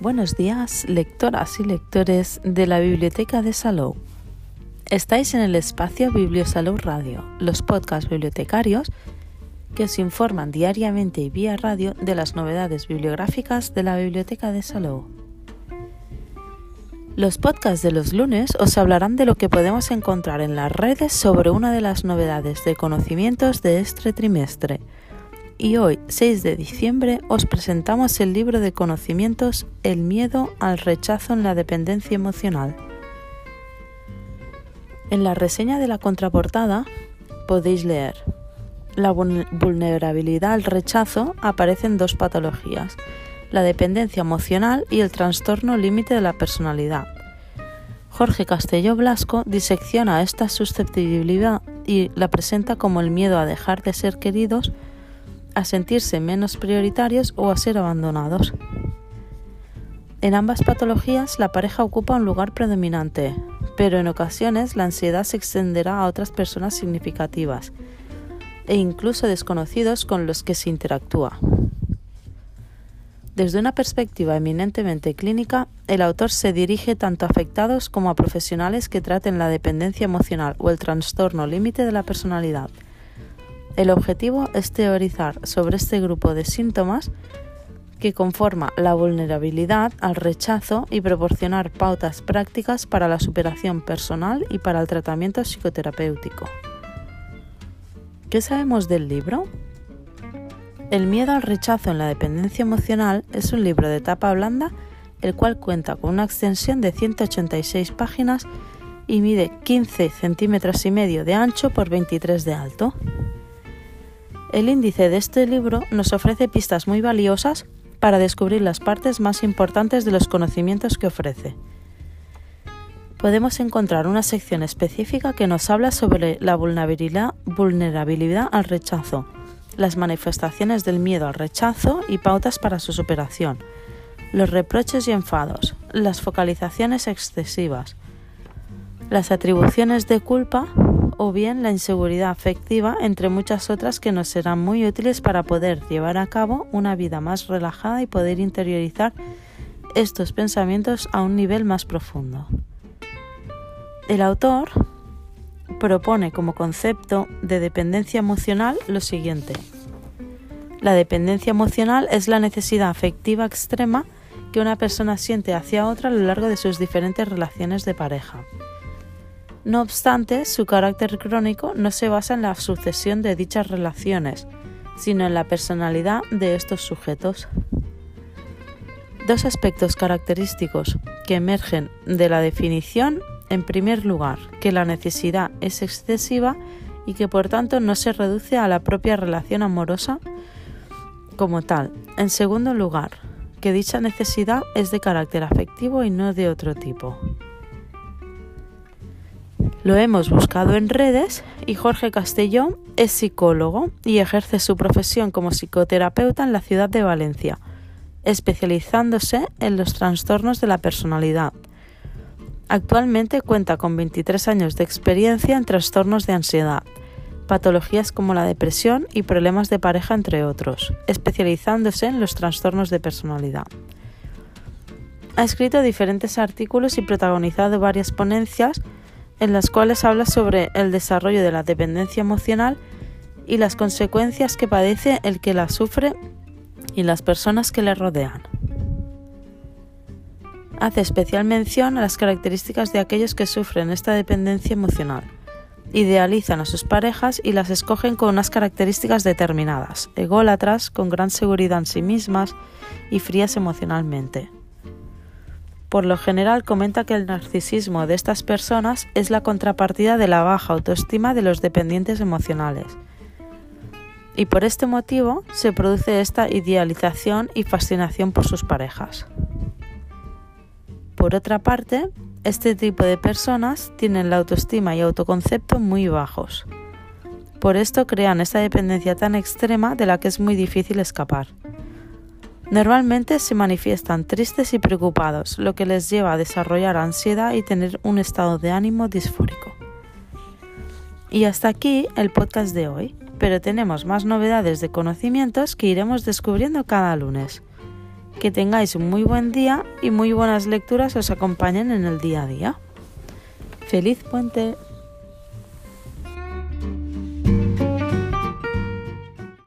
Buenos días, lectoras y lectores de la Biblioteca de Salou. Estáis en el espacio Bibliosalou Radio, los podcasts bibliotecarios que os informan diariamente y vía radio de las novedades bibliográficas de la Biblioteca de Salou. Los podcasts de los lunes os hablarán de lo que podemos encontrar en las redes sobre una de las novedades de conocimientos de este trimestre y hoy, 6 de diciembre, os presentamos el libro de conocimientos El miedo al rechazo en la dependencia emocional. En la reseña de la contraportada podéis leer La vulnerabilidad al rechazo aparecen dos patologías, la dependencia emocional y el trastorno límite de la personalidad. Jorge Castelló Blasco disecciona esta susceptibilidad y la presenta como el miedo a dejar de ser queridos a sentirse menos prioritarios o a ser abandonados. En ambas patologías la pareja ocupa un lugar predominante, pero en ocasiones la ansiedad se extenderá a otras personas significativas e incluso desconocidos con los que se interactúa. Desde una perspectiva eminentemente clínica, el autor se dirige tanto a afectados como a profesionales que traten la dependencia emocional o el trastorno límite de la personalidad el objetivo es teorizar sobre este grupo de síntomas que conforma la vulnerabilidad al rechazo y proporcionar pautas prácticas para la superación personal y para el tratamiento psicoterapéutico. ¿Qué sabemos del libro? El miedo al rechazo en la dependencia emocional es un libro de tapa blanda el cual cuenta con una extensión de 186 páginas y mide 15 centímetros y medio de ancho por 23 de alto. El índice de este libro nos ofrece pistas muy valiosas para descubrir las partes más importantes de los conocimientos que ofrece. Podemos encontrar una sección específica que nos habla sobre la vulnerabilidad, al rechazo, las manifestaciones del miedo al rechazo y pautas para su superación, los reproches y enfados, las focalizaciones excesivas, las atribuciones de culpa o bien la inseguridad afectiva, entre muchas otras que nos serán muy útiles para poder llevar a cabo una vida más relajada y poder interiorizar estos pensamientos a un nivel más profundo. El autor propone como concepto de dependencia emocional lo siguiente. La dependencia emocional es la necesidad afectiva extrema que una persona siente hacia otra a lo largo de sus diferentes relaciones de pareja. No obstante, su carácter crónico no se basa en la sucesión de dichas relaciones, sino en la personalidad de estos sujetos. Dos aspectos característicos que emergen de la definición, en primer lugar, que la necesidad es excesiva y que por tanto no se reduce a la propia relación amorosa como tal. En segundo lugar, que dicha necesidad es de carácter afectivo y no de otro tipo. Lo hemos buscado en redes y Jorge Castellón es psicólogo y ejerce su profesión como psicoterapeuta en la ciudad de Valencia, especializándose en los trastornos de la personalidad. Actualmente cuenta con 23 años de experiencia en trastornos de ansiedad, patologías como la depresión y problemas de pareja, entre otros, especializándose en los trastornos de personalidad. Ha escrito diferentes artículos y protagonizado varias ponencias en las cuales habla sobre el desarrollo de la dependencia emocional y las consecuencias que padece el que la sufre y las personas que le rodean. Hace especial mención a las características de aquellos que sufren esta dependencia emocional. Idealizan a sus parejas y las escogen con unas características determinadas, ególatras, con gran seguridad en sí mismas y frías emocionalmente. Por lo general comenta que el narcisismo de estas personas es la contrapartida de la baja autoestima de los dependientes emocionales. Y por este motivo se produce esta idealización y fascinación por sus parejas. Por otra parte, este tipo de personas tienen la autoestima y autoconcepto muy bajos. Por esto crean esa dependencia tan extrema de la que es muy difícil escapar. Normalmente se manifiestan tristes y preocupados, lo que les lleva a desarrollar ansiedad y tener un estado de ánimo disfórico. Y hasta aquí el podcast de hoy, pero tenemos más novedades de conocimientos que iremos descubriendo cada lunes. Que tengáis un muy buen día y muy buenas lecturas os acompañen en el día a día. ¡Feliz puente!